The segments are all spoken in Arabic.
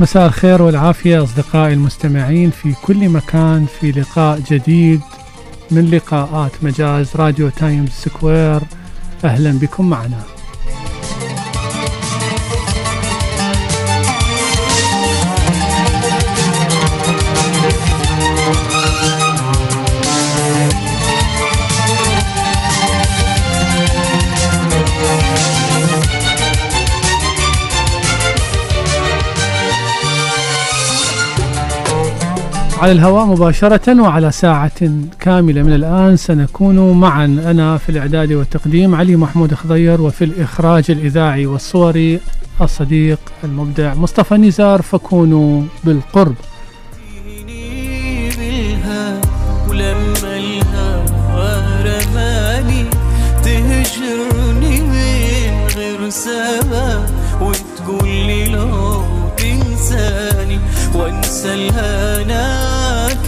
مساء الخير والعافية أصدقائي المستمعين في كل مكان في لقاء جديد من لقاءات مجاز راديو تايمز سكوير. أهلا بكم معنا. على الهواء مباشرة وعلى ساعة كاملة. من الآن سنكون معا. أنا في الإعداد والتقديم علي محمود خضير وفي الإخراج الإذاعي والصوري الصديق المبدع مصطفى نزار. فكونوا بالقرب. وتقول لي لو تنساني وانسى الهنا.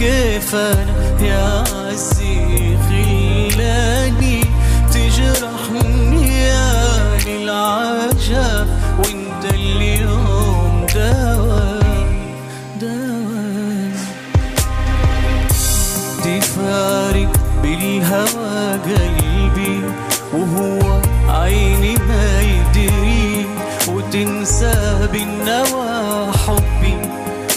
كيف أنا يا عزي خلاني تجرحني يا العجب وانت اليوم دواء دواء تفارق بالهوى قلبي وهو عيني ما يدري وتنسى بالنوى حبي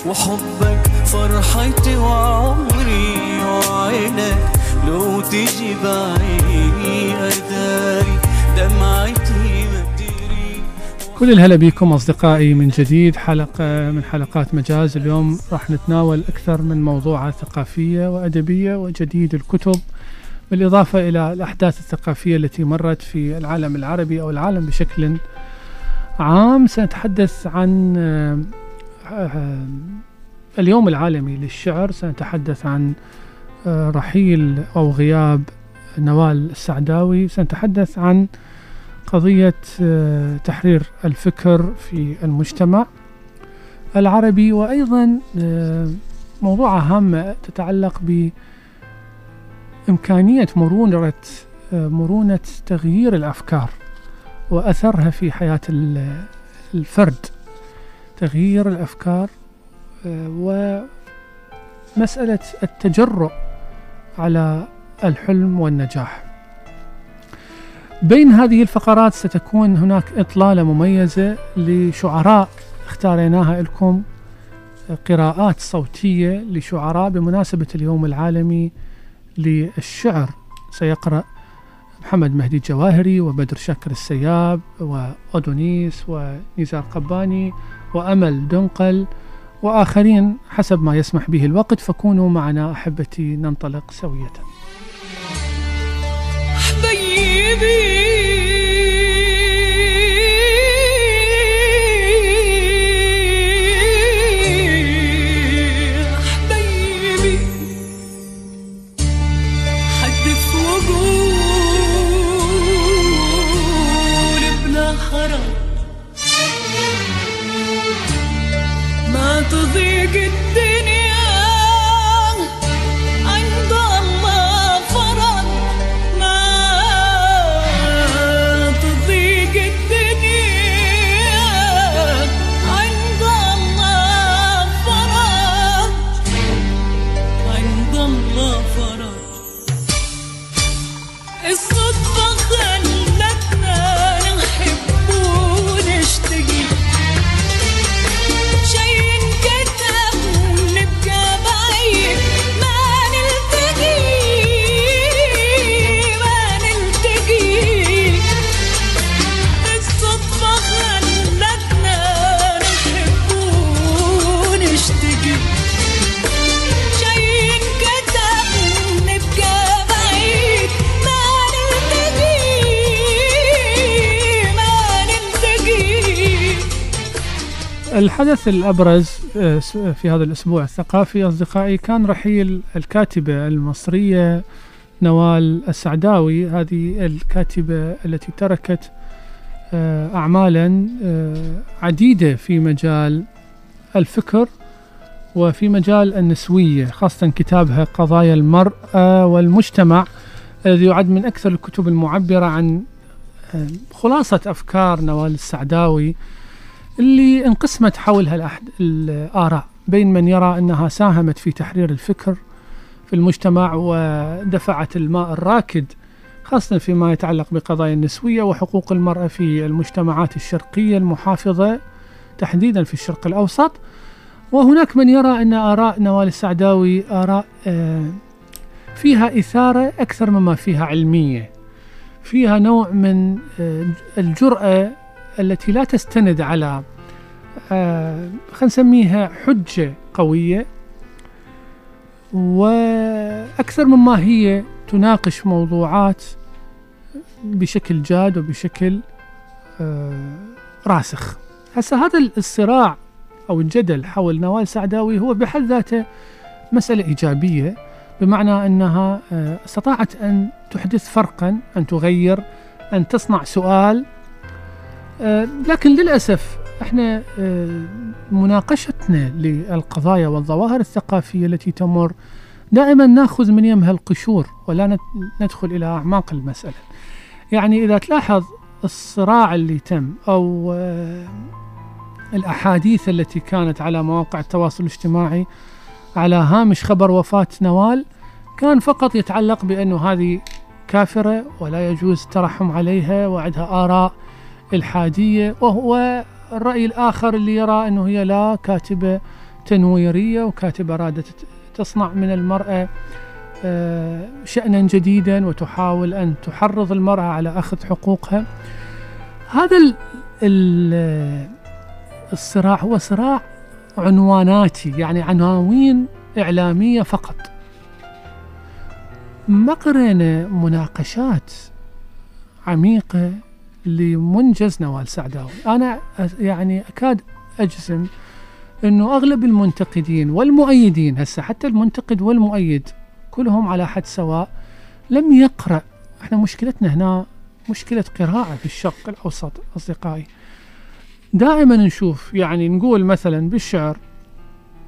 وحبك فرحتي وعمري وعينك لو تجي بعيني أداري دمعتي ما تدري كل الهلا بكم أصدقائي من جديد حلقة من حلقات مجاز. اليوم راح نتناول أكثر من موضوعات ثقافية وأدبية وجديد الكتب بالإضافة إلى الأحداث الثقافية التي مرت في العالم العربي أو العالم بشكل عام. سنتحدث عن آه، آه، اليوم العالمي للشعر سنتحدث عن آه، رحيل أو غياب نوال السعداوي. سنتحدث عن قضية آه، تحرير الفكر في المجتمع العربي وأيضا آه، موضوع هامة تتعلق بإمكانية مرونة مرونة تغيير الأفكار وأثرها في حياة ال- الفرد. تغيير الأفكار ومسألة التجرؤ على الحلم والنجاح. بين هذه الفقرات ستكون هناك إطلالة مميزة لشعراء اختاريناها لكم قراءات صوتية لشعراء بمناسبة اليوم العالمي للشعر. سيقرأ محمد مهدي الجواهري وبدر شكر السياب وأدونيس ونزار قباني وأمل دنقل وآخرين حسب ما يسمح به الوقت فكونوا معنا أحبتي ننطلق سوية. حبيبي. الحدث الأبرز آه، س- في هذا الأسبوع الثقافي أصدقائي كان رحيل الكاتبة المصرية نوال السعداوي. هذه الكاتبة التي تركت آه، أعمالا آه، عديدة في مجال الفكر وفي مجال النسوية خاصة كتابها قضايا المرأة والمجتمع الذي يعد من أكثر الكتب المعبرة عن آه، خلاصة أفكار نوال السعداوي. اللي انقسمت حولها الآراء. بين من يرى أنها ساهمت في تحرير الفكر في المجتمع ودفعت الماء الراكد خاصة فيما يتعلق بقضايا النسوية وحقوق المرأة في المجتمعات الشرقية المحافظة تحديدا في الشرق الأوسط. وهناك من يرى أن آراء نوال السعداوي آراء آه، فيها إثارة أكثر مما فيها علمية. فيها نوع من آه، الجرأة التي لا تستند على آه، خلينا نسميها حجة قوية وأكثر مما هي تناقش موضوعات بشكل جاد وبشكل آه، راسخ. هسه هذا الصراع أو الجدل حول نوال سعداوي هو بحد ذاته مسألة إيجابية بمعنى أنها آه، استطاعت أن تحدث فرقا أن تغير أن تصنع سؤال لكن للأسف إحنا آه، مناقشتنا للقضايا والظواهر الثقافية التي تمر دائما نأخذ من يمها القشور ولا ندخل إلى أعماق المسألة. يعني إذا تلاحظ الصراع اللي تم أو آه، الأحاديث التي كانت على مواقع التواصل الاجتماعي على هامش خبر وفاة نوال كان فقط يتعلق بأنه هذه كافرة ولا يجوز الترحم عليها وعندها آراء الحادية وهو الرأي الآخر اللي يرى أنه هي لا كاتبة تنويرية وكاتبة رادة تصنع من المرأة آه، شأنا جديدا وتحاول أن تحرض المرأة على أخذ حقوقها. هذا ال ال الصراع هو صراع عنواناتي يعني عناوين إعلامية فقط. ما قرينا مناقشات عميقة لمنجز نوال سعداوي. أنا يعني أكاد أجزم أنه أغلب المنتقدين والمؤيدين هسه حتى المنتقد والمؤيد كلهم على حد سواء لم يقرأ. إحنا مشكلتنا هنا مشكلة قراءة في الشرق الأوسط أصدقائي. دائما نشوف يعني نقول مثلا بالشعر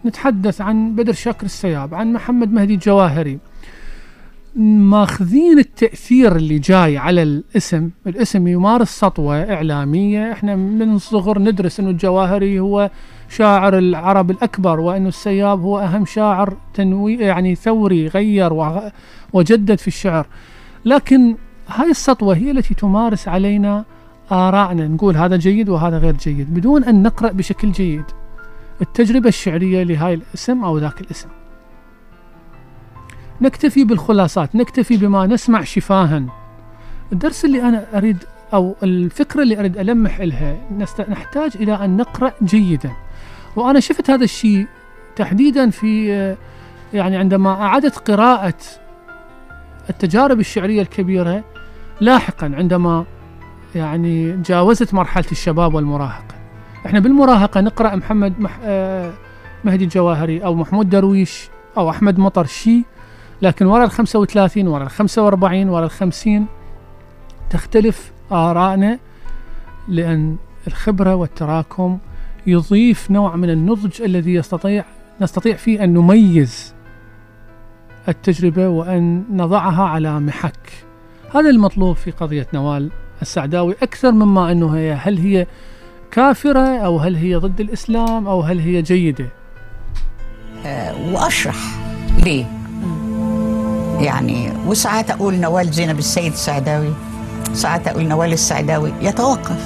نتحدث عن بدر شاكر السياب عن محمد مهدي الجواهري ماخذين التأثير اللي جاي على الاسم. الاسم يمارس سطوة إعلامية. إحنا من الصغر ندرس إنه الجواهري هو شاعر العرب الأكبر وإنه السياب هو أهم شاعر تنوي يعني ثوري غير وجدد في الشعر. لكن هاي السطوة هي التي تمارس علينا آرائنا نقول هذا جيد وهذا غير جيد بدون أن نقرأ بشكل جيد. التجربة الشعرية لهاي الاسم أو ذاك الاسم. نكتفي بالخلاصات نكتفي بما نسمع شفاها. الدرس اللي أنا أريد أو الفكرة اللي أريد ألمح إلها نحتاج إلى أن نقرأ جيدا. وأنا شفت هذا الشيء تحديدا في يعني عندما أعدت قراءة التجارب الشعرية الكبيرة لاحقا عندما يعني جاوزت مرحلة الشباب والمراهقة. إحنا بالمراهقة نقرأ محمد مح آه مهدي الجواهري أو محمود درويش أو أحمد مطر شي لكن وراء ال 35 وراء ال 45 وراء ال 50 تختلف آرائنا لأن الخبرة والتراكم يضيف نوع من النضج الذي يستطيع نستطيع فيه أن نميز التجربة وأن نضعها على محك. هذا المطلوب في قضية نوال السعداوي أكثر مما أنه هي هل هي كافرة أو هل هي ضد الإسلام أو هل هي جيدة؟ آه، وأشرح ليه. يعني وساعات أقول نوال زينب السيد السعداوي ساعات أقول نوال السعداوي يتوقف.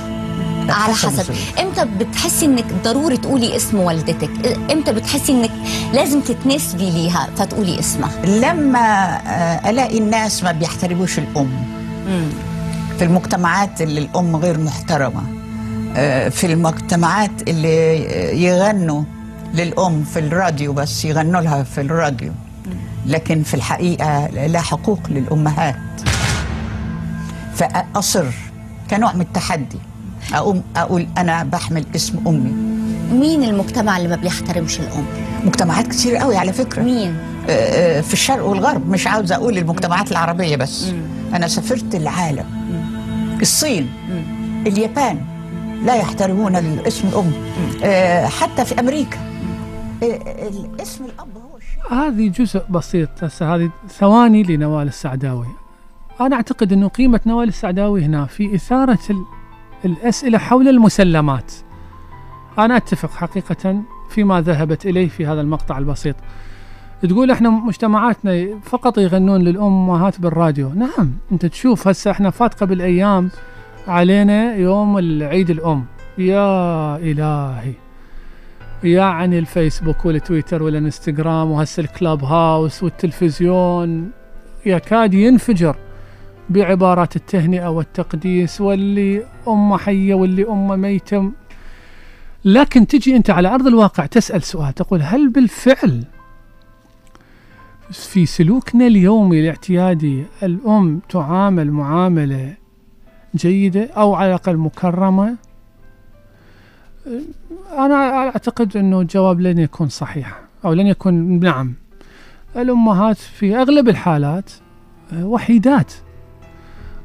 على حسب. إمتى بتحسي إنك ضروري تقولي اسم والدتك؟ إمتى بتحسي إنك لازم تتنسبي ليها فتقولي اسمها؟ لما آه، ألاقي الناس ما بيحترموش الأم. في المجتمعات اللي الأم غير محترمة آه، في المجتمعات اللي يغنوا للأم في الراديو بس يغنوا لها في الراديو. لكن في الحقيقة لا حقوق للأمهات. فأصر كنوع من التحدي. أقوم أقول أنا بحمل اسم أمي. مين المجتمع اللي ما بيحترمش الأم؟ مجتمعات كتير قوي على فكرة. مين؟ آه، آه، في الشرق والغرب. مش عاوزه أقول المجتمعات العربية بس. أنا سافرت العالم. الصين. اليابان. لا يحترمون الاسم الأم. آه، حتى في أمريكا. آه، الاسم الشيء هذه جزء بسيط. هسه هذه ثواني لنوال السعداوي. أنا أعتقد أنه قيمة نوال السعداوي هنا في إثارة ال- الأسئلة حول المسلمات. أنا أتفق حقيقة فيما ذهبت إليه في هذا المقطع البسيط. تقول إحنا مجتمعاتنا فقط يغنون للامهات بالراديو. نعم أنت تشوف هسه إحنا فات قبل أيام علينا يوم العيد الأم. يا إلهي. يعني الفيسبوك والتويتر والانستغرام وهسه الكلاب هاوس والتلفزيون. يكاد ينفجر بعبارات التهنئة والتقديس واللي أمه حية واللي أمه ميتة. لكن تجي أنت على أرض الواقع تسأل سؤال تقول هل بالفعل في سلوكنا اليومي الاعتيادي الأم تعامل معاملة جيدة أو على الأقل مكرمة؟ أنا أعتقد أنه الجواب لن يكون صحيح أو لن يكون نعم. الأمهات في أغلب الحالات آه، وحيدات.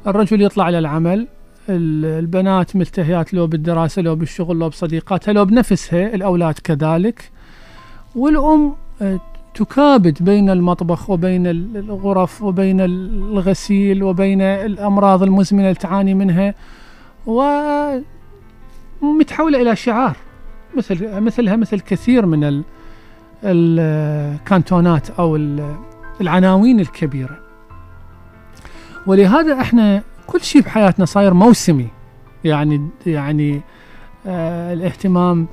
الرجل يطلع ال- البنات ملتهيات لو بالدراسة لو بالشغل لو بصديقاتها لو بنفسها الأولاد كذلك. والأم آه، تكابد بين المطبخ وبين ال- الغرف وبين الغسيل وبين الأمراض المزمنة اللي تعاني منها. ومتحولة إلى شعار مثل مثلها مثل كثير من ال- الكانتونات ال- العناوين الكبيرة. ولهذا إحنا كل شيء بحياتنا صاير موسمي. يعني يعني آه الاهتمام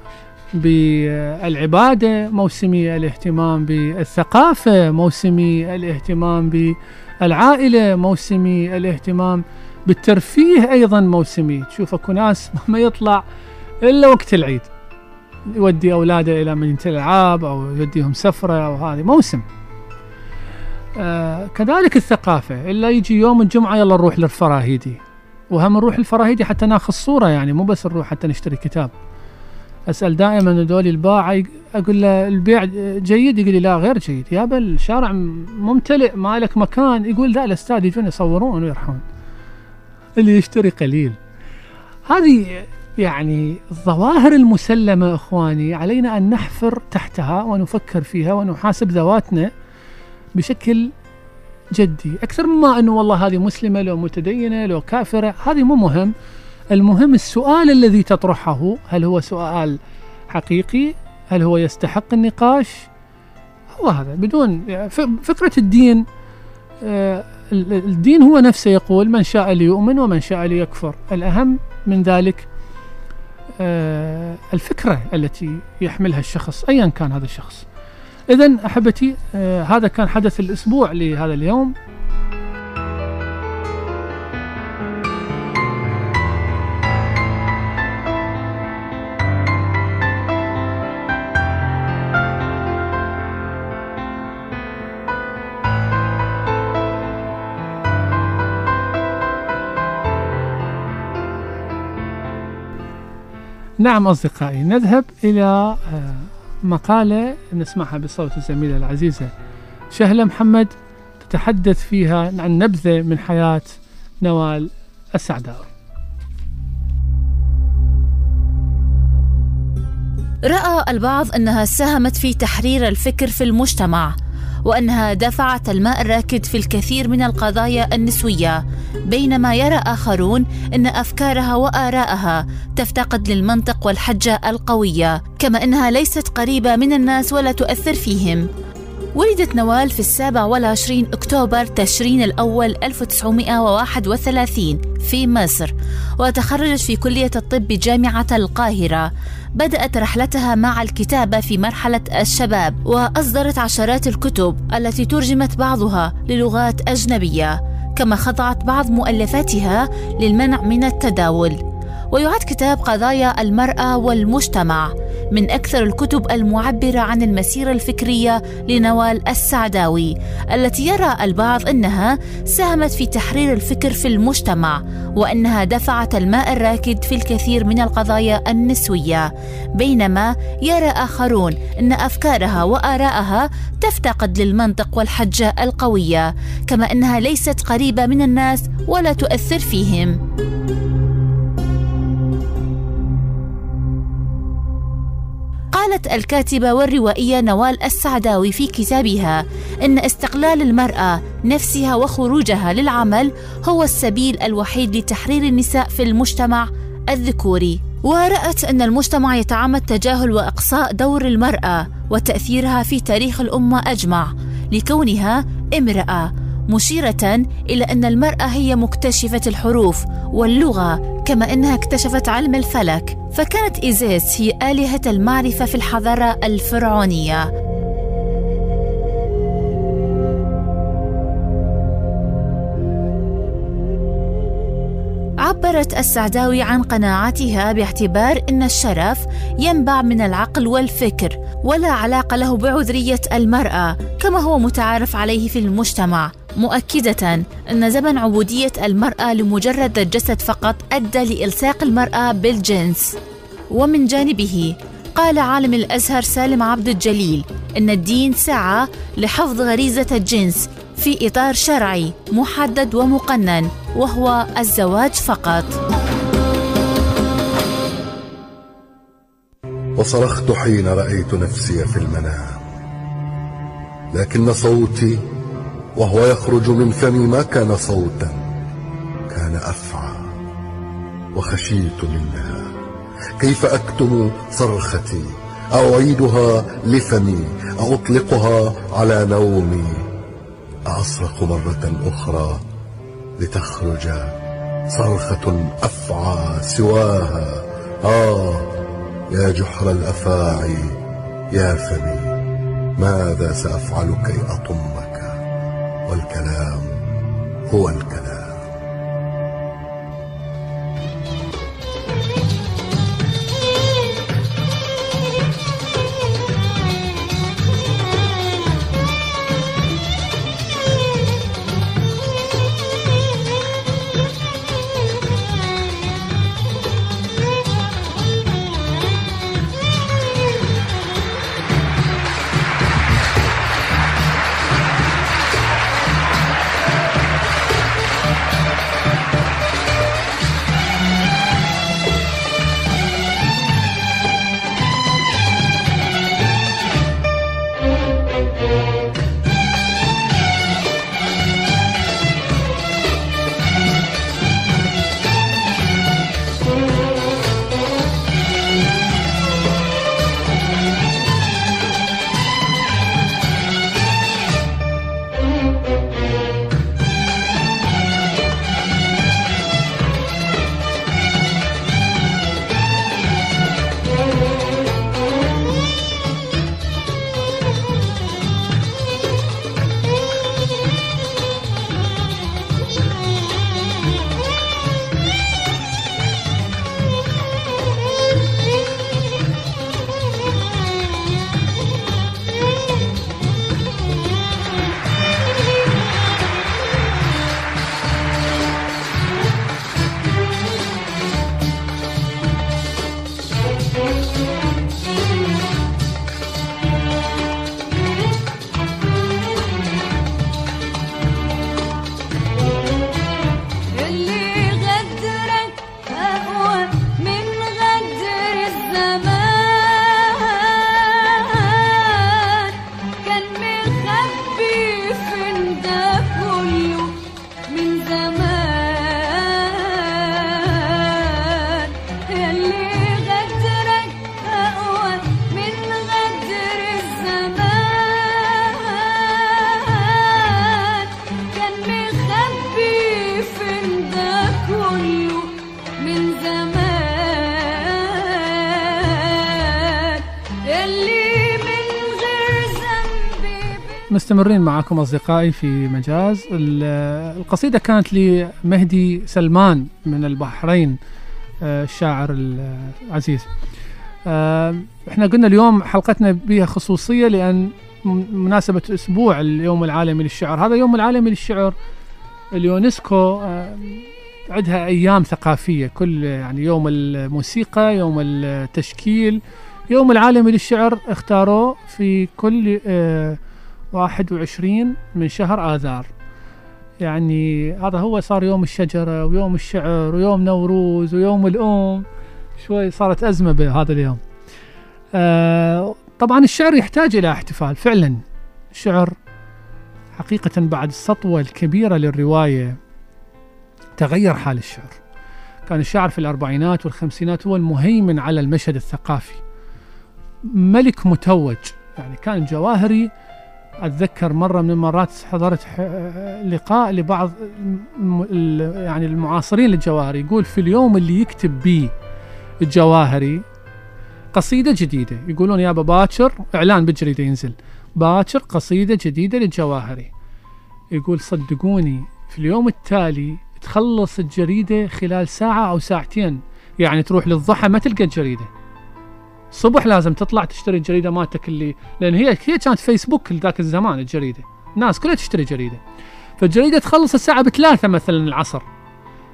بالعبادة موسمي الاهتمام بالثقافة موسمي الاهتمام بالعائلة موسمي الاهتمام بالترفيه أيضا موسمي. تشوف أكو ناس ما يطلع إلا وقت العيد. يودي أولاده إلى مدينة الألعاب أو يوديهم سفرة أو هذه. موسم. آه كذلك الثقافة. إلا يجي يوم الجمعة يلا نروح للفراهيدي. وهم نروح الفراهيدي حتى ناخذ صورة يعني مو بس نروح حتى نشتري كتاب. أسأل دائما هذول الباعه أقول له البيع جيد؟ يقول لي لا غير جيد. يابا الشارع م- ممتلئ ما لك مكان. يقول لا الأستاذ يجون يصورون ويرحون. اللي يشتري قليل. هذه يعني الظواهر المسلمة إخواني علينا أن نحفر تحتها ونفكر فيها ونحاسب ذواتنا بشكل جدي. أكثر مما أنه والله هذه مسلمة لو متدينة لو كافرة هذه مو مهم. المهم السؤال الذي تطرحه هل هو سؤال حقيقي؟ هل هو يستحق النقاش؟ هو هذا بدون فكرة الدين آه، الدين هو نفسه يقول من شاء ليؤمن ومن شاء ليكفر الأهم من ذلك آه، الفكرة التي يحملها الشخص أيا كان هذا الشخص. إذا أحبتي آه، هذا كان حدث الأسبوع لهذا اليوم. نعم أصدقائي نذهب إلى آه، مقالة نسمعها بصوت الزميلة العزيزة شهلة محمد تتحدث فيها عن نبذة من حياة نوال السعداوي رأى البعض أنها ساهمت في تحرير الفكر في المجتمع وأنها دفعت الماء الراكد في الكثير من القضايا النسوية. بينما يرى آخرون أن أفكارها وآراءها تفتقد للمنطق والحجة القوية كما أنها ليست قريبة من الناس ولا تؤثر فيهم. ولدت نوال في السابع والعشرين أكتوبر تشرين الأول 1931 في مصر وتخرجت في كلية الطب بجامعة القاهرة. بدأت رحلتها مع الكتابة في مرحلة الشباب وأصدرت عشرات الكتب التي ترجمت بعضها للغات أجنبية كما خضعت بعض مؤلفاتها للمنع من التداول. ويعد كتاب قضايا المرأة والمجتمع من أكثر الكتب المعبرة عن المسيرة الفكرية لنوال السعداوي التي يرى البعض أنها ساهمت في تحرير الفكر في المجتمع وأنها دفعت الماء الراكد في الكثير من القضايا النسوية. بينما يرى آخرون أن أفكارها وآراءها تفتقد للمنطق والحجة القوية كما أنها ليست قريبة من الناس ولا تؤثر فيهم. قالت الكاتبة والروائية نوال السعداوي في كتابها إن استقلال المرأة نفسها وخروجها للعمل هو السبيل الوحيد لتحرير النساء في المجتمع الذكوري. ورأت أن المجتمع يتعمد تجاهل وإقصاء دور المرأة وتأثيرها في تاريخ الأمة أجمع لكونها امرأة. مشيرة إلى أن المرأة هي مكتشفة الحروف واللغة كما أنها اكتشفت علم الفلك. فكانت إيزيس هي آلهة المعرفة في الحضارة الفرعونية. عبرت السعداوي عن قناعتها باعتبار أن الشرف ينبع من العقل والفكر ولا علاقة له بعذرية المرأة كما هو متعارف عليه في المجتمع. مؤكدة أن زمن عبودية المرأة لمجرد الجسد فقط أدى لإلصاق المرأة بالجنس. ومن جانبه قال عالم الأزهر سالم عبد الجليل إن الدين سعى لحفظ غريزة الجنس في إطار شرعي محدد ومقنن وهو الزواج فقط. وصرخت حين رأيت نفسي في المنام لكن صوتي وهو يخرج من فمي ما كان صوتا كان أفعى وخشيت منها. كيف أكتم صرختي؟ أعيدها لفمي اطلقها على نومي. اصرخ مرة أخرى لتخرج صرخة أفعى سواها. آه يا جحر الأفاعي يا فمي ماذا سأفعل كي اطمك والكلام هو الكلام. مستمرين معكم أصدقائي في مجاز. ال- القصيدة كانت لمهدي سلمان من البحرين آه، الشاعر العزيز. آه، إحنا قلنا اليوم حلقتنا بها خصوصية لأن م- مناسبة أسبوع اليوم العالمي للشعر. هذا يوم العالمي للشعر اليونسكو آه، عندها أيام ثقافية. كل يعني يوم الموسيقى يوم التشكيل يوم العالمي للشعر اختاروه في كل 21 من شهر آذار. يعني هذا هو صار يوم الشجرة ويوم الشعر ويوم نوروز ويوم الأم. شوي صارت أزمة بهذا اليوم. آه طبعا الشعر يحتاج إلى احتفال فعلا. الشعر حقيقة بعد السطوة الكبيرة للرواية تغير حال الشعر. كان الشعر في الأربعينات والخمسينات هو المهيمن على المشهد الثقافي. ملك متوج يعني كان الجواهري أتذكر مرة من المرات حضرت لقاء لبعض يعني المعاصرين للجواهري يقول في اليوم اللي يكتب بيه الجواهري قصيدة جديدة. يقولون يابا باكر إعلان بالجريده ينزل. باكر قصيدة جديدة للجواهري. يقول صدقوني في اليوم التالي تخلص الجريدة خلال ساعة أو ساعتين. يعني تروح للضحى ما تلقى الجريدة. الصبح لازم تطلع تشتري الجريدة مالتك اللي لأن هي هي كانت فيسبوك ذاك الزمان الجريدة. الناس كلها تشتري جريدة. فالجريدة تخلص الساعة بثلاثة مثلا العصر.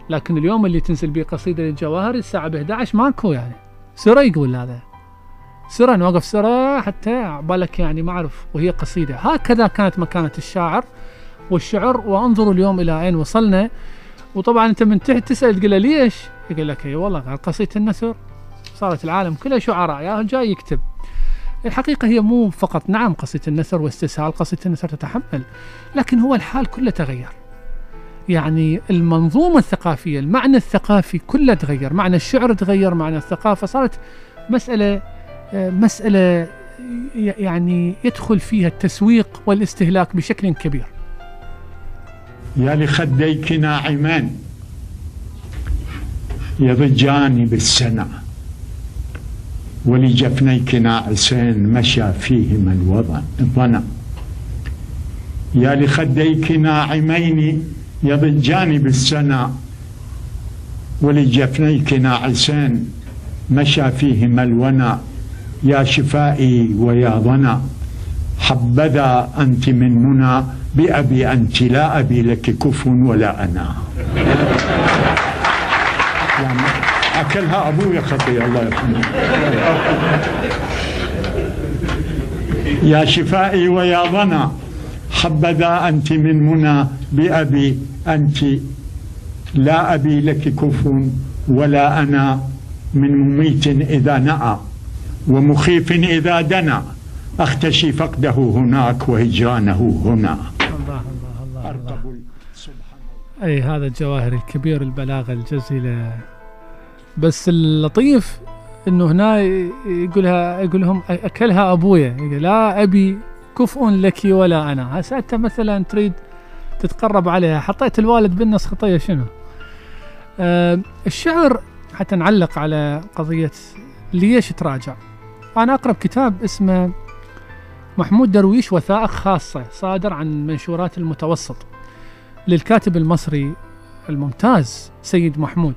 لكن اليوم اللي تنزل به قصيدة للجواهر الساعة ب 11 ماكو يعني. سرى يقول هذا. سرى نوقف سرى حتى عبالك يعني ما أعرف وهي قصيدة. هكذا كانت مكانة الشاعر والشعر وانظروا اليوم إلى أين وصلنا. وطبعا أنت من تحت تسأل تقول له ليش؟ يقول لك أي والله قصيدة النثر صارت العالم كله شعراء يا جاي يكتب. الحقيقة هي مو فقط نعم قصيدة النثر واستسهال قصيدة النثر تتحمل لكن هو الحال كله تغير. يعني المنظومة الثقافية المعنى الثقافي كله تغير معنى الشعر تغير معنى الثقافة صارت مسألة مسألة يعني يدخل فيها التسويق والاستهلاك بشكل كبير. يا لخديك ناعمان يضجان بالسنة. ولجفنيك ناعسين مشى فيهما الوضن الظنا. يا لخديك ناعمين يضجان بالسنة ولجفنيك ناعسين مشى فيهما الونا. يا شفائي ويا ظنا حبذا أنت من منى بأبي أنت لا أبي لك كف ولا أنا. أكلها أبويا خطية الله يرحمه. يا شفائي ويا ظنا حبذا أنت من منى بأبي أنت لا أبي لك كف ولا أنا من مميت إذا نأى ومخيف إذا دنا. أختشي فقده هناك وهجرانه هنا. الله الله الله, الله. أي هذا الجواهري الكبير البلاغة الجزيلة. بس اللطيف إنه هنا يقولها يقول لهم أكلها أبويا. يقول لا أبي كفء لك ولا أنا. هسه أنت مثلا تريد تتقرب عليها. حطيت الوالد بالنص خطيه شنو؟ آه الشعر حتى نعلق على قضية ليش تراجع. أنا اقرا كتاب اسمه محمود درويش وثائق خاصة صادر عن منشورات المتوسط للكاتب المصري الممتاز سيد محمود.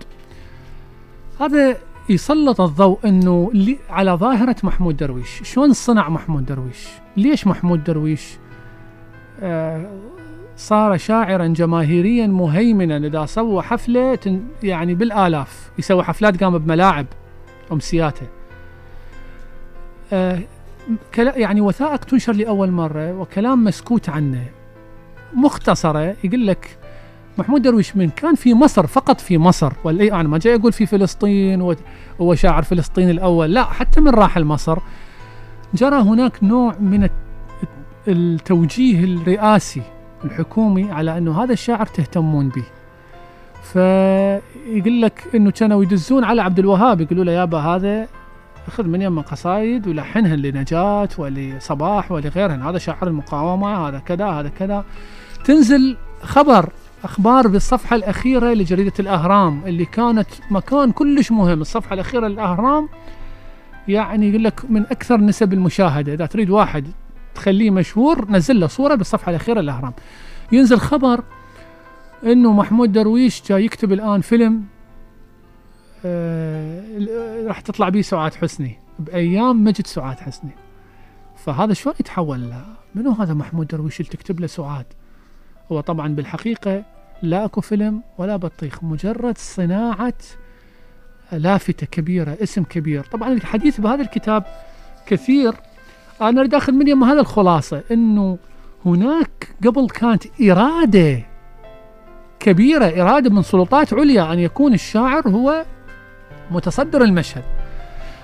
هذا يسلط الضوء إنه على ظاهرة محمود درويش. شلون صنع محمود درويش؟ ليش محمود درويش؟ آه صار شاعرا جماهيريا مهيمنا. إذا سوى حفلة يعني بالآلاف. يسوي حفلات قام بملاعب أمسياته. آه يعني وثائق تنشر لأول مرة وكلام مسكوت عنه. مختصرة يقول لك محمود درويش من كان في مصر فقط في مصر. ولا أنا ما جاي أقول في فلسطين هو شاعر فلسطين الأول. لا حتى من راح لمصر جرى هناك نوع من الت- التوجيه الرئاسي الحكومي على أنه هذا الشاعر تهتمون به. فيقول لك أنه كانوا يدزون على عبد الوهاب. يقولوا له يابا هذا خذ من يمه قصايد ولحنهن لنجاة ولصباح ولغيرهن. هذا شاعر المقاومة هذا كذا هذا كذا. تنزل خبر أخبار بالصفحة الأخيرة لجريدة الأهرام اللي كانت مكان كلش مهم. الصفحة الأخيرة للأهرام يعني يقول لك من أكثر نسب المشاهدة. إذا تريد واحد تخليه مشهور نزل له صورة بالصفحة الأخيرة للأهرام. ينزل خبر إنه محمود درويش جاي يكتب الآن فيلم آه راح تطلع به سعاد حسني بأيام مجد سعاد حسني. فهذا شلون يتحول له؟ منو هذا محمود درويش اللي تكتب له سعاد؟ هو طبعا بالحقيقة لا أكو فيلم ولا بطيخ مجرد صناعة لافتة كبيرة اسم كبير. طبعا الحديث بهذا الكتاب كثير. أنا أريد أخذ من هذا الخلاصة إنه هناك قبل كانت إرادة كبيرة إرادة من سلطات عليا أن يكون الشاعر هو متصدر المشهد.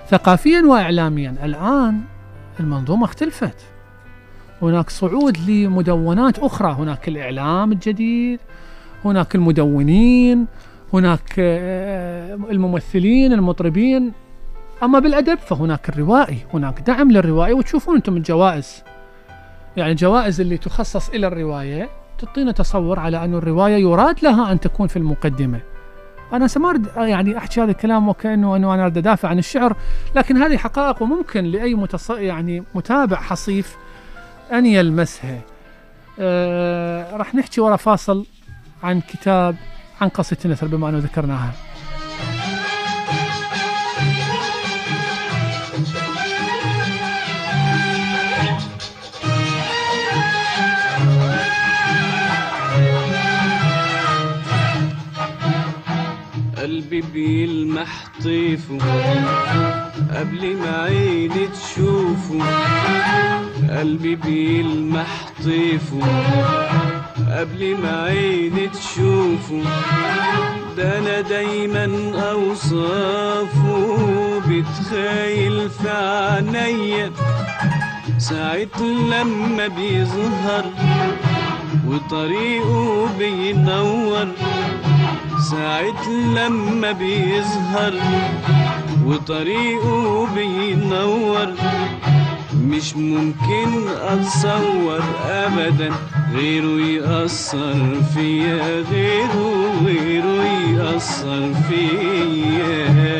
ثقافيا واعلاميا الآن المنظومة اختلفت. هناك صعود لمدونات أخرى. هناك الإعلام الجديد هناك المدونين هناك آه، الممثلين المطربين. أما بالأدب فهناك الروائي هناك دعم للروائي. وتشوفون أنتم الجوائز. يعني الجوائز اللي تخصص إلى الرواية تعطينا تصور على أن الرواية يراد لها أن تكون في المقدمة. أنا سمارد يعني أحكي هذا الكلام وكأنه انه أنا أريد أدافع عن الشعر لكن هذه حقائق وممكن لأي متص... يعني متابع حصيف ان يلمسها آه راح نحكي ورا فاصل عن كتاب عن قصيدة النثر بما أنه ذكرناها. قلبي بيلمح طيفه قبل ما عيني تشوفه قلبي بيلمح طيفه قبل ما عيني تشوفه ده أنا دايما أوصافه. بتخيل في عينيا ساعة لما بيظهر. وطريقه بينور. ساعة لما بيظهر وطريقه بينور. مش ممكن أتصور ابدا غيره يأثر فيا غيره غيره يأثر فيا.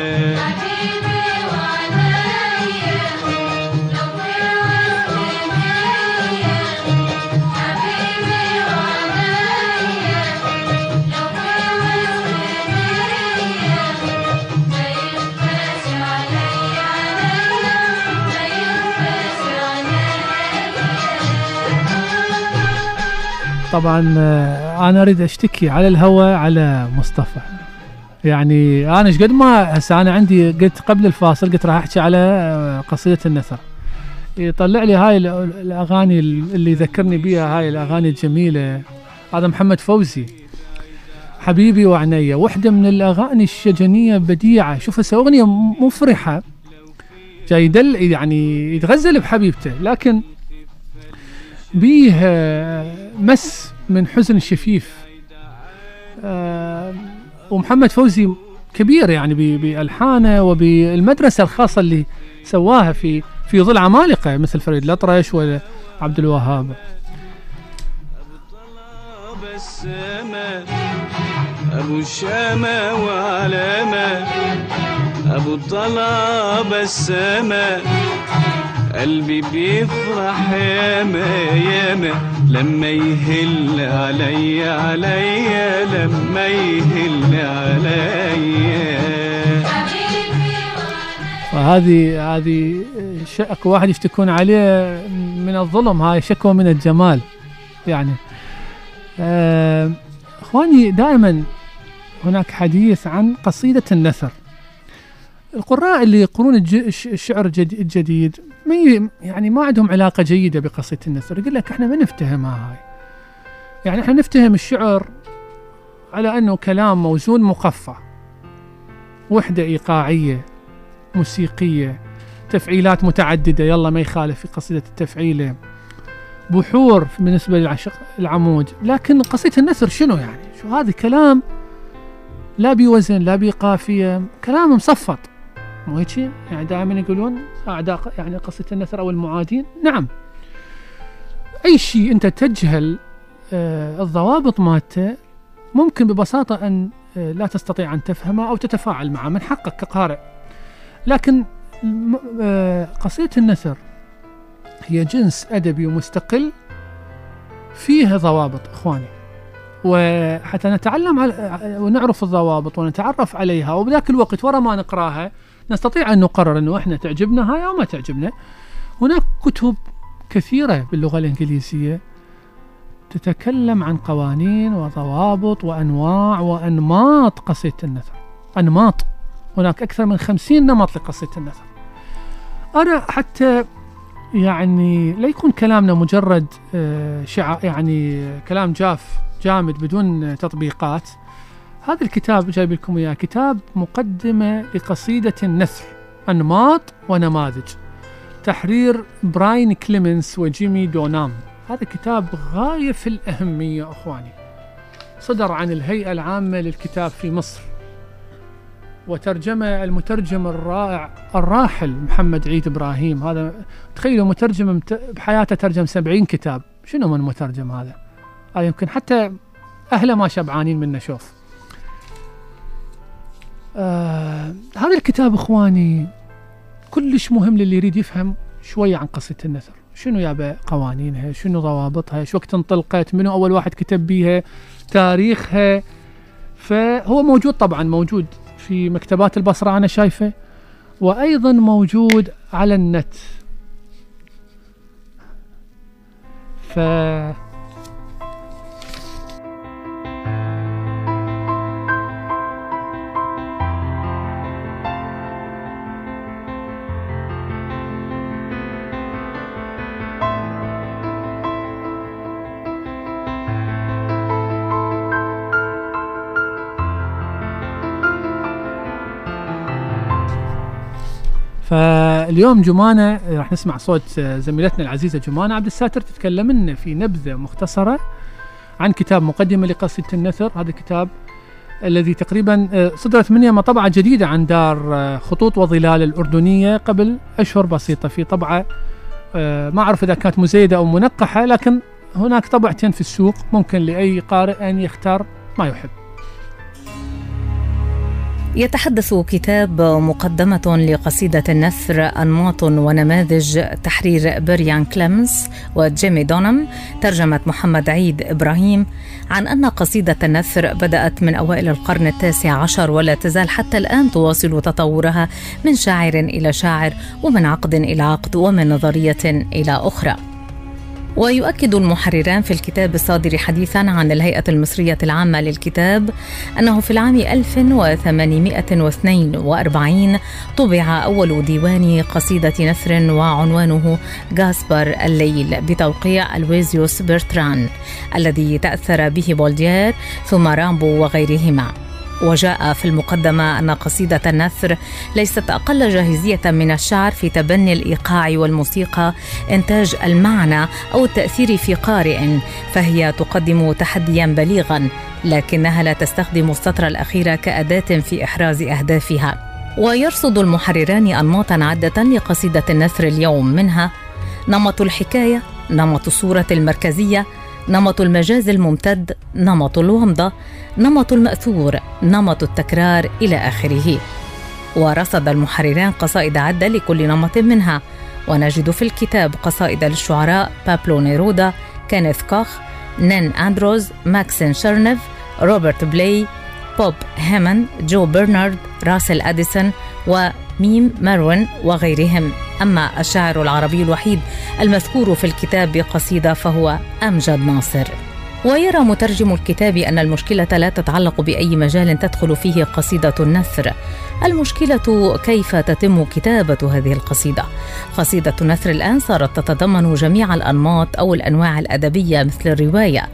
طبعا آه، أنا أريد أشتكي على الهواء على مصطفى. يعني أنا إيش قد ما هسه أنا عندي قلت قبل الفاصل قلت راح أحكي على آه، قصيدة النثر. يطلع لي هاي ال- الأغاني اللي يذكرني بها هاي الأغاني الجميلة. هذا محمد فوزي. حبيبي وعنيا واحدة من الأغاني الشجنية بديعة. شوف هسه أغنية م- مفرحة. جاي يدل يعني يتغزل بحبيبته. لكن بيه آه، مس من حزن شفيف. آه، ومحمد فوزي كبير يعني بألحانة وبالمدرسة الخاصة اللي سواها في في ظل عمالقة مثل فريد الأطرش وعبد الوهاب. أبو الشامة وعلامة أبو الطلع بسامة قلبي بيفرح ياما ياما لما يهل عليا عليا لما يهل عليا. هذه ش- اكو واحد يشتكون عليه من الظلم هاي شكوى من الجمال يعني. آه، إخواني دائما هناك حديث عن قصيدة النثر. القراء اللي يقرون الشعر الجد- الجديد ما يعني ما عندهم علاقة جيدة بقصيدة النثر يقول لك إحنا ما نفتهمها هاي. يعني إحنا نفتهم الشعر على إنه كلام موزون مقفى. وحدة إيقاعية موسيقية تفعيلات متعددة. يلا ما يخالف في قصيدة التفعيلة. بحور بالنسبة للعشق العمود. لكن قصيدة النثر شنو يعني؟ شو هذا كلام لا بوزن لا بقافية كلام مصفط. مو هيك يعني دائما يقولون أعداء يعني قصيدة النثر أو المعادين. نعم. أي شيء أنت تجهل آه الضوابط مالته ممكن ببساطة أن آه لا تستطيع أن تفهمه أو تتفاعل معه. من حقك كقارئ. لكن آه، قصيدة النثر هي جنس أدبي ومستقل فيها ضوابط إخواني. وحتى نتعلم على ونعرف الضوابط ونتعرف عليها وبذاك الوقت ورا ما نقراها نستطيع أن نقرر أنه إحنا تعجبنا هاي أو ما تعجبنا. هناك كتب كثيرة باللغة الإنجليزية تتكلم عن قوانين وضوابط وأنواع وأنماط قصيدة النثر. أنماط هناك أكثر من خمسين نمط لقصيدة النثر. أنا حتى يعني لا يكون كلامنا مجرد آه، شع يعني كلام جاف جامد بدون تطبيقات هذا الكتاب جايب لكم إياه. كتاب مقدمة لقصيدة النثر انماط ونماذج. تحرير براين كليمنس وجيمي دونام. هذا كتاب غاية في الأهمية أخواني. صدر عن الهيئة العامة للكتاب في مصر. وترجمة المترجم الرائع الراحل محمد عيد إبراهيم. هذا تخيلوا مترجم مت- بحياته ترجم 70 كتاب. شنو من مترجم هذا؟ هذا يمكن حتى أهله ما شبعانين منه شوف. آه هذا الكتاب إخواني كلش مهم للي يريد يفهم شوية عن قصة النثر. شنو يابا قوانينها؟ شنو ضوابطها؟ شو وقت انطلقت؟ منو أول واحد كتب بيها؟ تاريخها؟ فهو موجود طبعا موجود في مكتبات البصرة أنا شايفه وأيضا موجود على النت. ف فاليوم جمانة راح نسمع صوت زميلتنا العزيزة جمانة عبد الساتر تتكلم لنا في نبذة مختصرة عن كتاب مقدمة لقصيدة النثر. هذا الكتاب الذي تقريبا آه، صدرت من يوم طبعة جديدة عن دار آه، خطوط وظلال الأردنية قبل أشهر بسيطة في طبعة آه، ما أعرف إذا كانت مزيدة أو منقحة لكن هناك طبعتين في السوق ممكن لأي قارئ أن يختار ما يحب. يتحدث كتاب مقدمة لقصيدة النثر أنماط ونماذج تحرير بريان كليمز وجيمي دونم ترجمة محمد عيد إبراهيم عن أن قصيدة النثر بدأت من أوائل القرن التاسع عشر ولا تزال حتى الآن تواصل تطورها من شاعر إلى شاعر ومن عقد إلى عقد ومن نظرية إلى أخرى. ويؤكد المحرران في الكتاب الصادر حديثا عن الهيئة المصرية العامة للكتاب أنه في العام 1842 طبع أول ديوان قصيدة نثر وعنوانه غاسبر الليل بتوقيع ألويزيوس برتران الذي تأثر به بولدير ثم رامبو وغيرهما. وجاء في المقدمة أن قصيدة النثر ليست أقل جاهزية من الشعر في تبني الإيقاع والموسيقى إنتاج المعنى أو التأثير في قارئ فهي تقدم تحديا بليغا لكنها لا تستخدم السطر الأخير كأداة في إحراز أهدافها. ويرصد المحرران أنماطا عدة لقصيدة النثر اليوم منها نمط الحكاية نمط الصورة المركزية نمط المجاز الممتد نمط الومضة نمط المأثور نمط التكرار إلى آخره. ورصد المحرران قصائد عدة لكل نمط منها. ونجد في الكتاب قصائد للشعراء بابلو نيرودا كينيث كوخ نين أندروز ماكسين شيرنيف روبرت بلاي بوب هيمن جو برنارد راسل أديسون وميم ماروين وغيرهم. أما الشاعر العربي الوحيد المذكور في الكتاب بقصيدة فهو أمجد ناصر. ويرى مترجم الكتاب أن المشكلة لا تتعلق بأي مجال تدخل فيه قصيدة النثر. المشكلة كيف تتم كتابة هذه القصيدة؟ قصيدة النثر الآن صارت تتضمن جميع الأنماط أو الأنواع الأدبية مثل الرواية.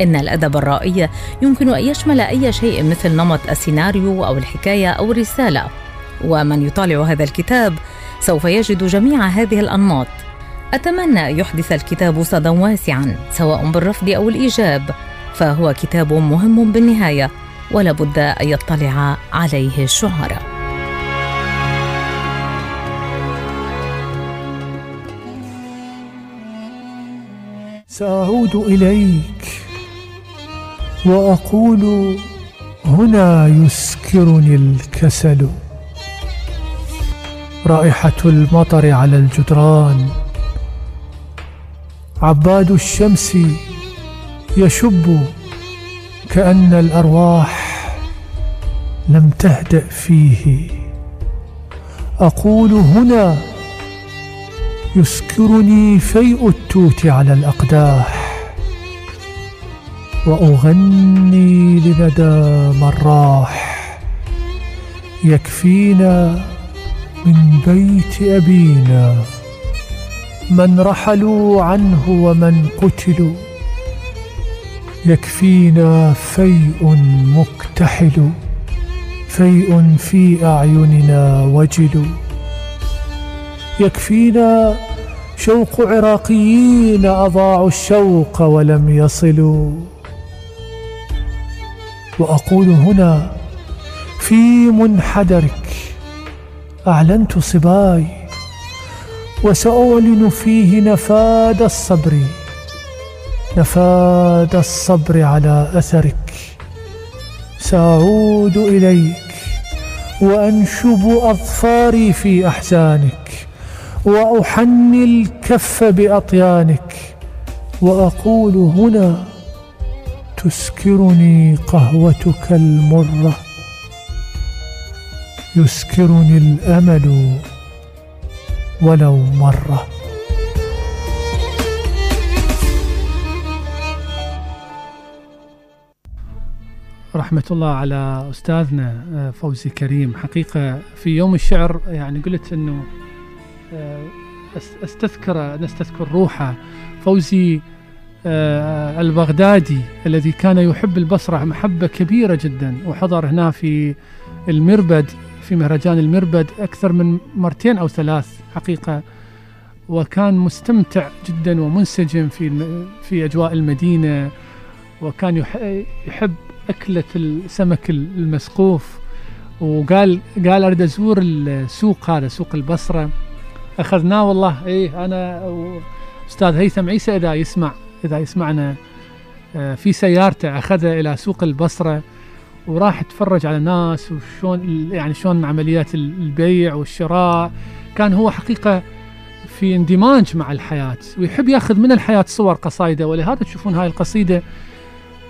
إن الأدب الرائي يمكن أن يشمل أي شيء مثل نمط السيناريو أو الحكاية أو الرسالة. ومن يطالع هذا الكتاب سوف يجد جميع هذه الأنماط. أتمنى يحدث الكتاب صدى واسعا سواء بالرفض أو الإيجاب فهو كتاب مهم بالنهاية ولا بد أن يطلع عليه الشعراء. سأعود إليك وأقول هنا يسكرني الكسل. رائحة المطر على الجدران. عباد الشمس يشب وكأن الأرواح لم تهدأ فيه. أقول هنا يسكرني فيء التوت على الأقداح. وأغني لندى من راح يكفينا من بيت أبينا من رحلوا عنه ومن قتلوا. يكفينا فيء مكتحل فيء في أعيننا وجل. يكفينا شوق عراقيين أضاعوا الشوق ولم يصلوا. وأقول هنا في منحدرك أعلنت صباي وسأعلن فيه نفاد الصبر. نفاد الصبر على أثرك. سأعود إليك وأنشب أظفاري في أحزانك وأحني الكف بأطيانك وأقول هنا تسكرني قهوتك المرة. يسكرني الامل ولو مرة. رحمة الله على أستاذنا آه، فوزي كريم. حقيقة في يوم الشعر يعني قلت أنه آه، أس- أستذكر نستذكر روحه. فوزي آه، البغدادي الذي كان يحب البصرة محبة كبيرة جدا وحضر هنا في المربد في مهرجان المربد أكثر من مرتين أو ثلاث حقيقة. وكان مستمتع جدا ومنسجم في في أجواء المدينة. وكان يح- يحب أكلة السمك المسقوف. وقال قال أريد أزور السوق هذا سوق البصرة. أخذناه والله إيه أنا أستاذ هيثم عيسى إذا يسمع إذا يسمعنا آه، في سيارته أخذه إلى سوق البصرة. وراح اتفرج على الناس وشون يعني شلون عمليات البيع والشراء. كان هو حقيقة في اندماج مع الحياة ويحب ياخذ من الحياة صور قصايده. ولهذا تشوفون هاي القصيدة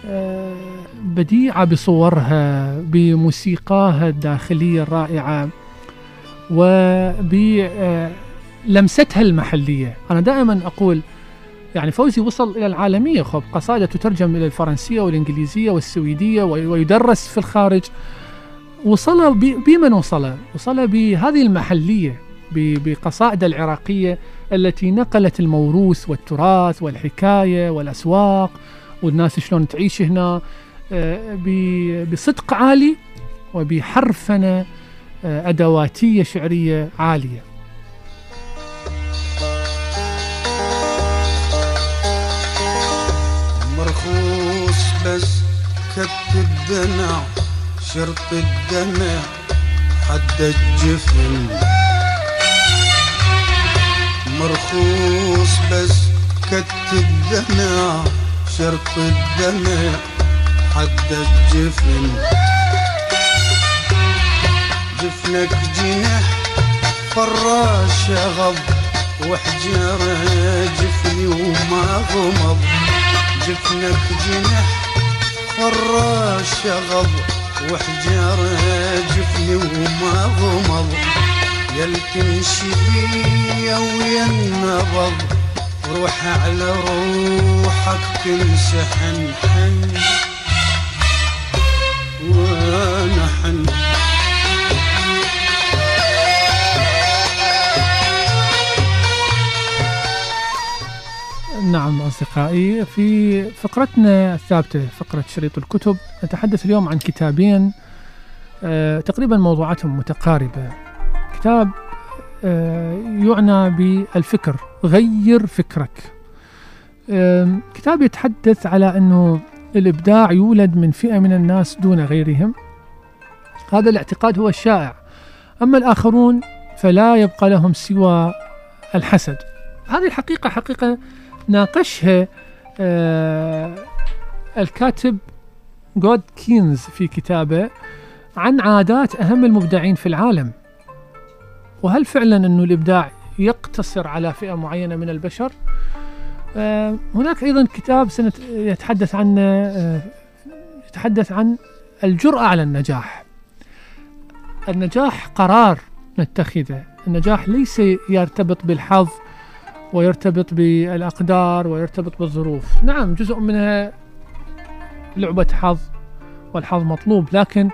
آه، بديعة بصورها بموسيقاها الداخلية الرائعة وبلمستها المحلية. أنا دائما أقول يعني فوزي وصل إلى العالمية. خب قصائده تترجم إلى الفرنسية والإنجليزية والسويدية وي- ويدرس في الخارج. وصل بمن وصل؟ وصل بهذه المحلية بقصائده العراقية التي نقلت الموروث والتراث والحكاية والأسواق. والناس شلون تعيش هنا؟ آه، بصدق عالي وبحرفنة آه، أدواتية شعرية عالية. بس كت الدمع شرط الدمع حد الجفن. مرخوص بس كت الدمع شرط الدمع حد الجفن. جفنك جنح فراش غض وحجارة جفني وما غمض. جفنك جنح فراش غض وحجاره جفني وما غمض يلتمشي بيا ويا النبض روح على روحك تمسحن حن. وأنا حن. نعم أصدقائي في فقرتنا الثابتة فقرة شريط الكتب نتحدث اليوم عن كتابين آه، تقريبا موضوعاتهم متقاربة. كتاب آه، يعنى بالفكر غير فكرك. آم، كتاب يتحدث على أنه الإبداع يولد من فئة من الناس دون غيرهم. هذا الاعتقاد هو الشائع. أما الآخرون فلا يبقى لهم سوى الحسد. هذه الحقيقة حقيقة ناقشها آه الكاتب جود كينز في كتابه عن عادات أهم المبدعين في العالم. وهل فعلا أنه الإبداع يقتصر على فئة معينة من البشر؟ آه هناك أيضا كتاب يتحدث عنه آه نتحدث عن الجرأة على النجاح. النجاح قرار نتخذه. النجاح ليس يرتبط بالحظ ويرتبط بالأقدار ويرتبط بالظروف. نعم جزء منها لعبة حظ والحظ مطلوب لكن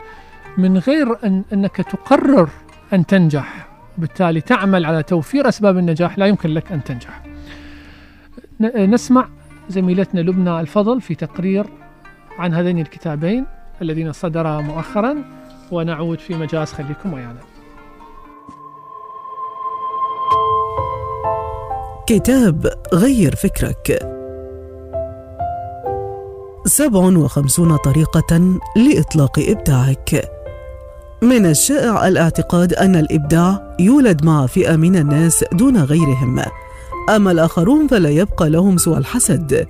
من غير أن أنك تقرر أن تنجح وبالتالي تعمل على توفير أسباب النجاح لا يمكن لك أن تنجح. نسمع زميلتنا لبنى الفضل في تقرير عن هذين الكتابين الذين صدرا مؤخرا ونعود في مجاز. خليكم ويانا. كتاب غير فكرك. 57 طريقة لإطلاق إبداعك. من الشائع الاعتقاد أن الإبداع يولد مع فئة من الناس دون غيرهم. أما الآخرون فلا يبقى لهم سوى الحسد.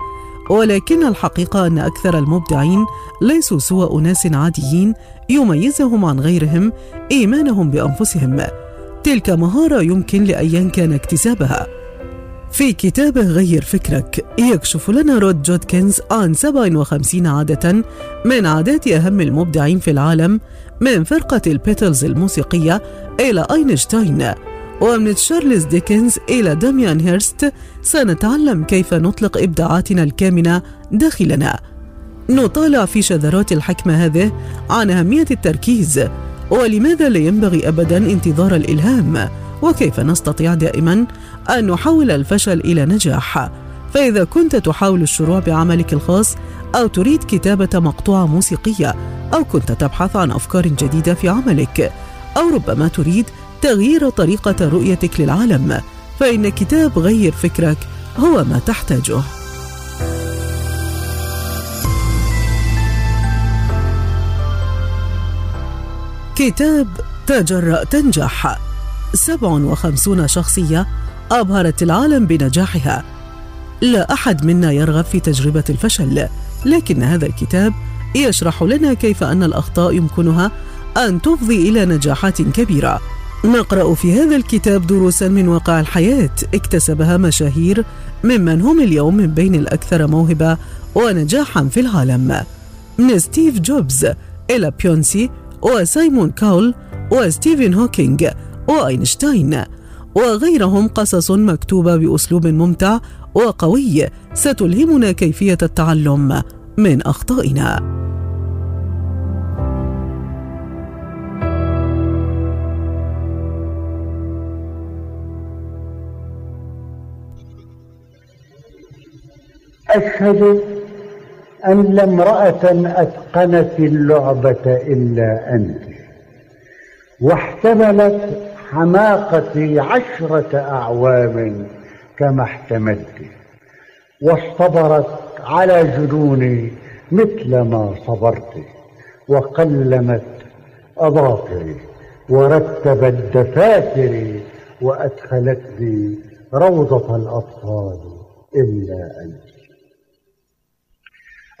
ولكن الحقيقة أن أكثر المبدعين ليسوا سوى أناس عاديين يميزهم عن غيرهم إيمانهم بأنفسهم. تلك مهارة يمكن لأيا كان اكتسابها. في كتابه غير فكرك يكشف لنا رود جودكنز عن 57 عادة من عادات أهم المبدعين في العالم من فرقة البيتلز الموسيقية إلى أينشتاين. ومن تشارلز ديكنز إلى داميان هيرست سنتعلم كيف نطلق إبداعاتنا الكامنة داخلنا. نطالع في شذرات الحكمة هذه عن أهمية التركيز ولماذا لا ينبغي أبدا انتظار الإلهام؟ وكيف نستطيع دائما أن نحول الفشل إلى نجاح؟ فإذا كنت تحاول الشروع بعملك الخاص أو تريد كتابة مقطوعة موسيقية أو كنت تبحث عن أفكار جديدة في عملك أو ربما تريد تغيير طريقة رؤيتك للعالم فإن كتاب غير فكرك هو ما تحتاجه. كتاب تجرأ تنجح. 57 شخصية أبهرت العالم بنجاحها. لا أحد منا يرغب في تجربة الفشل لكن هذا الكتاب يشرح لنا كيف أن الأخطاء يمكنها أن تفضي إلى نجاحات كبيرة. نقرأ في هذا الكتاب دروسا من واقع الحياة اكتسبها مشاهير ممن هم اليوم من بين الأكثر موهبة ونجاحا في العالم. من ستيف جوبز إلى بيونسي وسايمون كاول وستيفن هوكينج وأينشتاين. وغيرهم قصص مكتوبة بأسلوب ممتع وقوي ستلهمنا كيفية التعلم من أخطائنا. أشهد أن لا امرأة أتقنت اللعبة إلا أنت واحتملت حماقتي عشرة أعوام كما احتملت واصطبرت على جنوني مثل ما صبرت وقلمت أظافري ورتبت دفاتري وأدخلتني روضة الأطفال إلا أنت.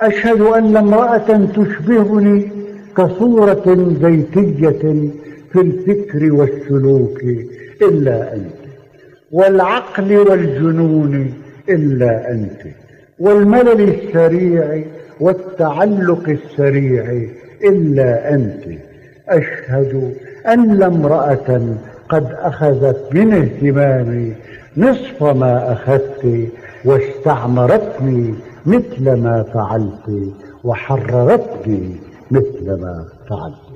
أشهد أن امرأة تشبهني كصورة زيتية في الفكر والسلوك إلا أنت والعقل والجنون إلا أنت والملل السريع والتعلق السريع إلا أنت. أشهد أن لا امرأة قد أخذت من اهتمامي نصف ما أخذت واستعمرتني مثل ما فعلت وحررتني مثل ما فعلت.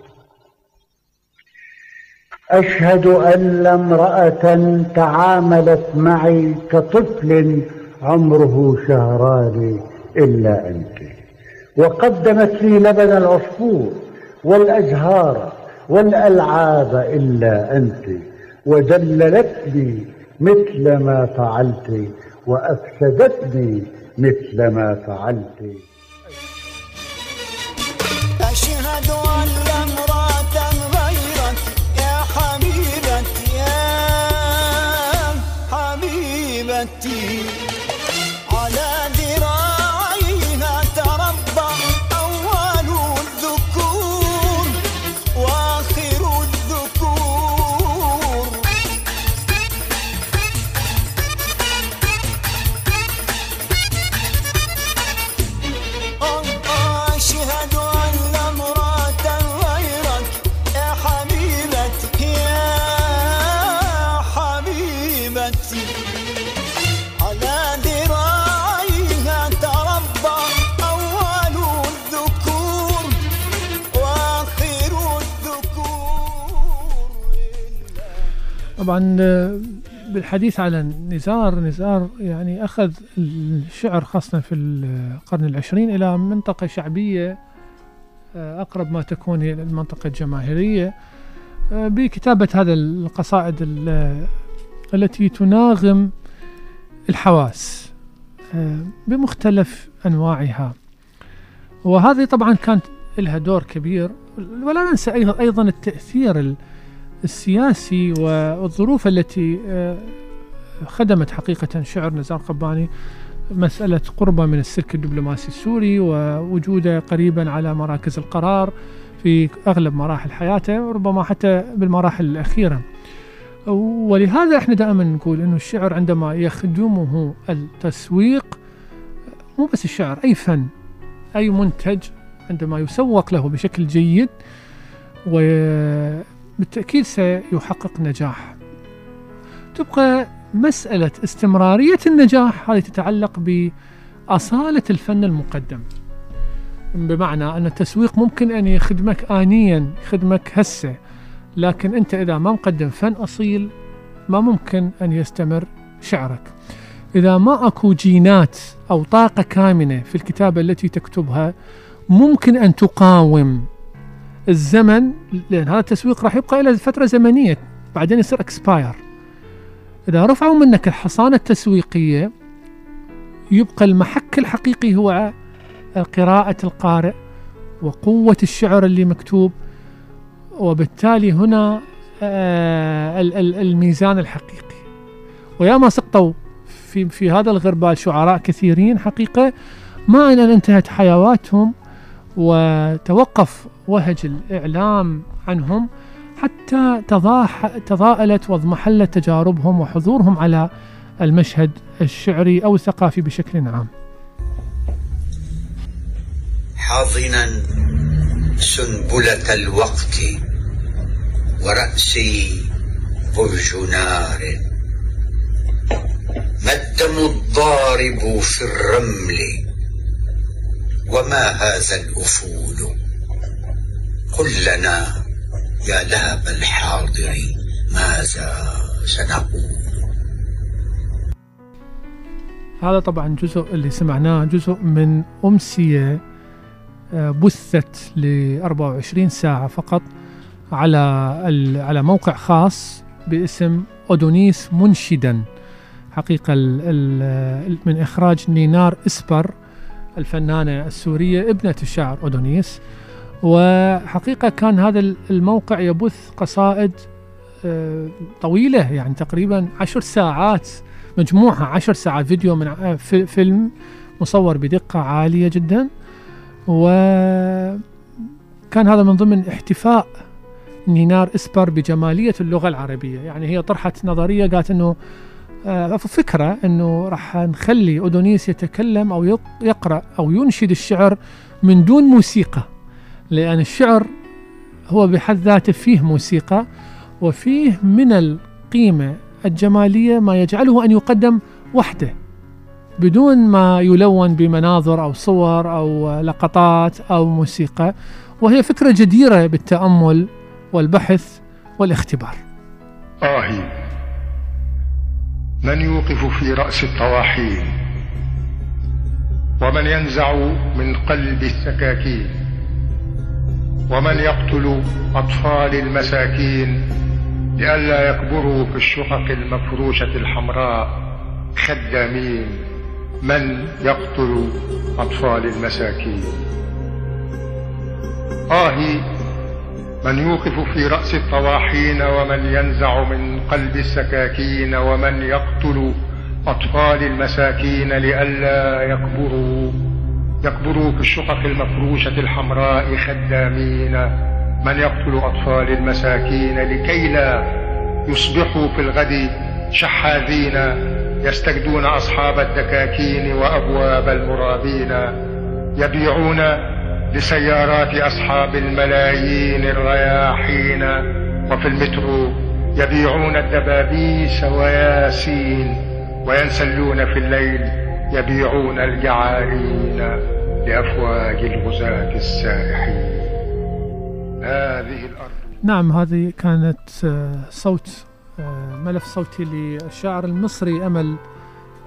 أشهد أن امرأة تعاملت معي كطفل عمره شهران إلا أنت. وقدمت لي لبن العصفور والأزهار والألعاب إلا أنت. ودللتني مثل ما فعلت وأفسدتني مثل ما فعلت. أشهد أن امرأة حبيبتي آه، بالحديث على نزار نزار يعني أخذ الشعر خاصة في القرن العشرين إلى منطقة شعبية آه، أقرب ما تكون هي المنطقة الجماهيرية. آه، بكتابة هذا القصائد ال- التي تناغم الحواس بمختلف أنواعها. وهذه طبعا كانت لها دور كبير ولا ننسى أيضا التأثير ال- السياسي والظروف التي آه، خدمت حقيقة شعر نزار قباني مسألة قربه من السلك الدبلوماسي السوري ووجوده قريبا على مراكز القرار في أغلب مراحل حياته وربما حتى بالمراحل الأخيرة. ولهذا إحنا دائما نقول إنه الشعر عندما يخدمه التسويق مو بس الشعر أي فن أي منتج عندما يسوق له بشكل جيد وبالتاكيد سيحقق نجاح. تبقى مسألة استمرارية النجاح هذه تتعلق بأصالة الفن المقدم. بمعنى أن التسويق ممكن أن يخدمك انيا يخدمك هسه لكن أنت إذا ما مقدم فن أصيل ما ممكن أن يستمر شعرك. إذا ما أكو جينات أو طاقة كامنة في الكتابة التي تكتبها ممكن أن تقاوم الزمن لأن هذا التسويق راح يبقى إلى فترة زمنية بعدين يصير اكسباير إذا رفعوا منك الحصانة التسويقية يبقى المحك الحقيقي هو قراءة القارئ وقوة الشعر اللي مكتوب وبالتالي هنا آه، ال- ال- الميزان الحقيقي. وياما سقطوا في في هذا الغربال شعراء كثيرين حقيقة ما أن انتهت حيواتهم وتوقف وهج الإعلام عنهم حتى تضاءلت واضمحلت تجاربهم وحضورهم على المشهد الشعري أو الثقافي بشكل عام. حاضنا سنبلة الوقت ورأسي برج نار ما الدم الضارب في الرمل وما هذا الأفول؟ قل لنا يا لهب الحاضر ماذا سنقول؟ هذا طبعا جزء اللي سمعناه جزء من أمسية آه، بثت ل 24 ساعة فقط على على موقع خاص باسم أودونيس منشدا. حقيقة من إخراج نينار إسبر الفنانة السورية ابنة الشاعر أودونيس. وحقيقة كان هذا ال- الموقع يبث قصائد آه، طويلة يعني تقريبا عشر ساعات مجموعة عشر ساعات فيديو من في- فيلم مصور بدقة عالية جدا. وكان هذا من ضمن احتفاء نينار إسبر بجمالية اللغة العربية. يعني هي طرحت نظرية قالت آه، فكرة إنه راح نخلي اودونيس يتكلم يق- يقرأ أو ينشد الشعر من دون موسيقى لأن الشعر هو بحد ذاته فيه موسيقى وفيه من القيمة الجمالية ما يجعله أن يقدم وحده بدون ما يلون بمناظر أو صور أو لقطات أو موسيقى وهي فكرة جديرة بالتأمل والبحث والاختبار. آهي من يوقف في رأس الطواحين ومن ينزع من قلب السكاكين ومن يقتل أطفال المساكين لئلا يكبروا في الشقق المفروشة الحمراء خدامين من يقتل أطفال المساكين آهي من يوقف في رأس الطواحين ومن ينزع من قلب السكاكين ومن يقتل أطفال المساكين لئلا يكبروا يكبروا في الشقق المفروشة الحمراء خدامين. من يقتل أطفال المساكين لكي لا يصبحوا في الغد شحاذين يستجدون أصحاب الدكاكين وأبواب المرابين. يبيعون لسيارات أصحاب الملايين الرياحين وفي المترو يبيعون الدبابيس وياسين وينسلون في الليل يبيعون الجعارين لأفواج الغزاة السائحين. هذه الأرض. نعم هذه كانت آه، صوت آه، ملف صوتي للشاعر المصري أمل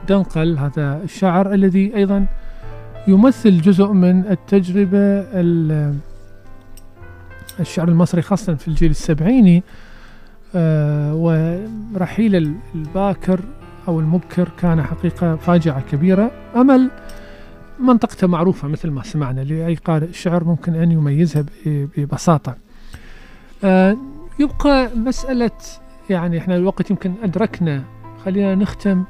دنقل. هذا الشاعر الذي أيضا يمثل جزء من التجربة ال- الشعر المصري خاصة في الجيل السبعيني آه، ورحيل ال- الباكر أو المبكر كان حقيقة فاجعة كبيرة. أمل منطقته معروفة مثل ما سمعنا لأي قارئ شعر ممكن أن يميزها ببساطة. آه، يبقى مسألة يعني إحنا الوقت يمكن أدركنا. خلينا نختم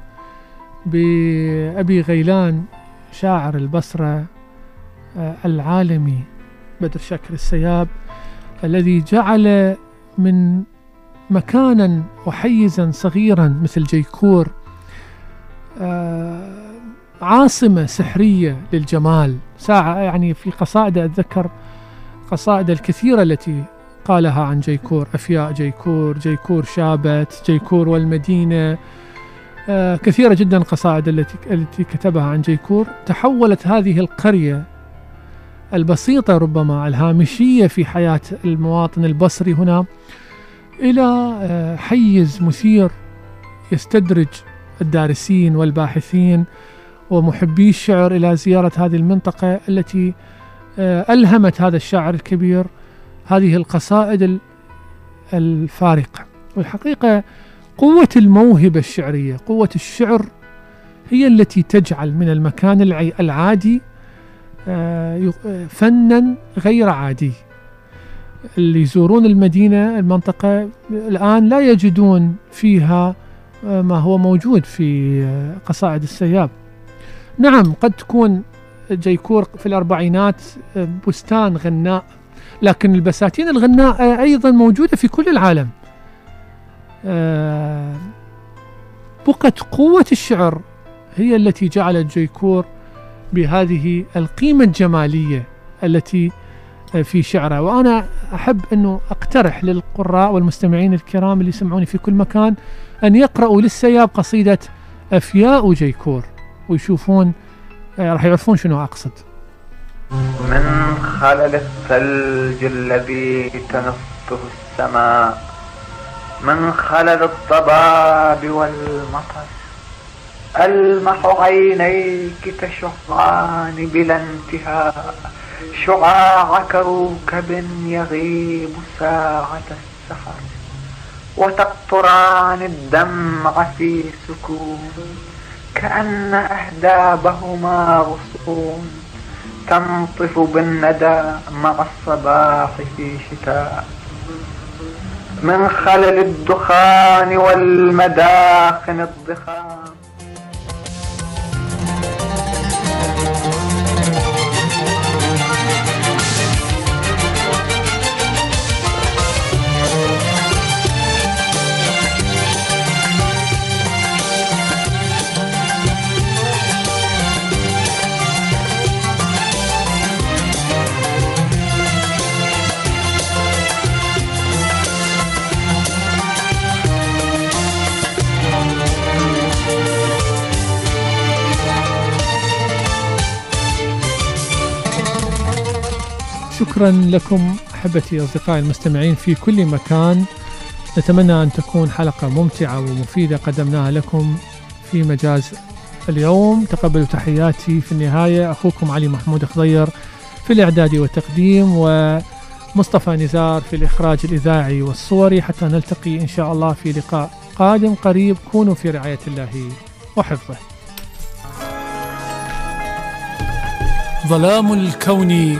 بأبي غيلان. شاعر البصرة آه، العالمي بدر شاكر السياب الذي جعل من مكانا وحيزا صغيرا مثل جيكور آه، عاصمة سحرية للجمال. ساعة يعني في قصائده أتذكر قصائد الكثيرة التي قالها عن جيكور أفياء جيكور جيكور شابت جيكور والمدينة كثيرة جدا القصائد التي التي كتبها عن جيكور. تحولت هذه القرية البسيطة ربما الهامشية في حياة المواطن البصري هنا إلى آه، حيز مثير يستدرج الدارسين والباحثين ومحبي الشعر إلى زيارة هذه المنطقة التي آه، ألهمت هذا الشاعر الكبير هذه القصائد ال- الفارقة. والحقيقة قوة الموهبة الشعرية قوة الشعر هي التي تجعل من المكان العادي آه، آه، فنا غير عادي. اللي يزورون المدينة المنطقة الآن لا يجدون فيها آه، ما هو موجود في قصائد السياب. نعم قد تكون جيكور في الأربعينات بستان غناء لكن البساتين الغناء أيضا موجودة في كل العالم. بقت قوة الشعر هي التي جعلت جيكور بهذه القيمة الجمالية التي آه، في شعره. وأنا أحب أنه أقترح للقراء والمستمعين الكرام اللي يسمعوني في كل مكان أن يقرأوا للسياب قصيدة أفياء جيكور ويشوفون آه، راح يعرفون شنو أقصد. من خلل الثلج الذي تنصه السماء من خلل الضباب والمطر. ألمح عينيك تشعان بلا انتهاء. شعاع كوكب يغيب ساعة السحر. وتقطران الدمع في سكون. كأن أهدابهما غصون. تنطف بالندى مع الصباح في شتاء. من خلل الدخان والمداخن الضخام. شكرا لكم أحبتي أصدقائي المستمعين في كل مكان. نتمنى أن تكون حلقة ممتعة ومفيدة قدمناها لكم في مجاز اليوم. تقبلوا تحياتي في النهاية. أخوكم علي محمود خضير في الإعداد والتقديم ومصطفى نزار في الإخراج الإذاعي والصوري. حتى نلتقي إن شاء الله في لقاء قادم قريب. كونوا في رعاية الله وحفظه. ظلام الكون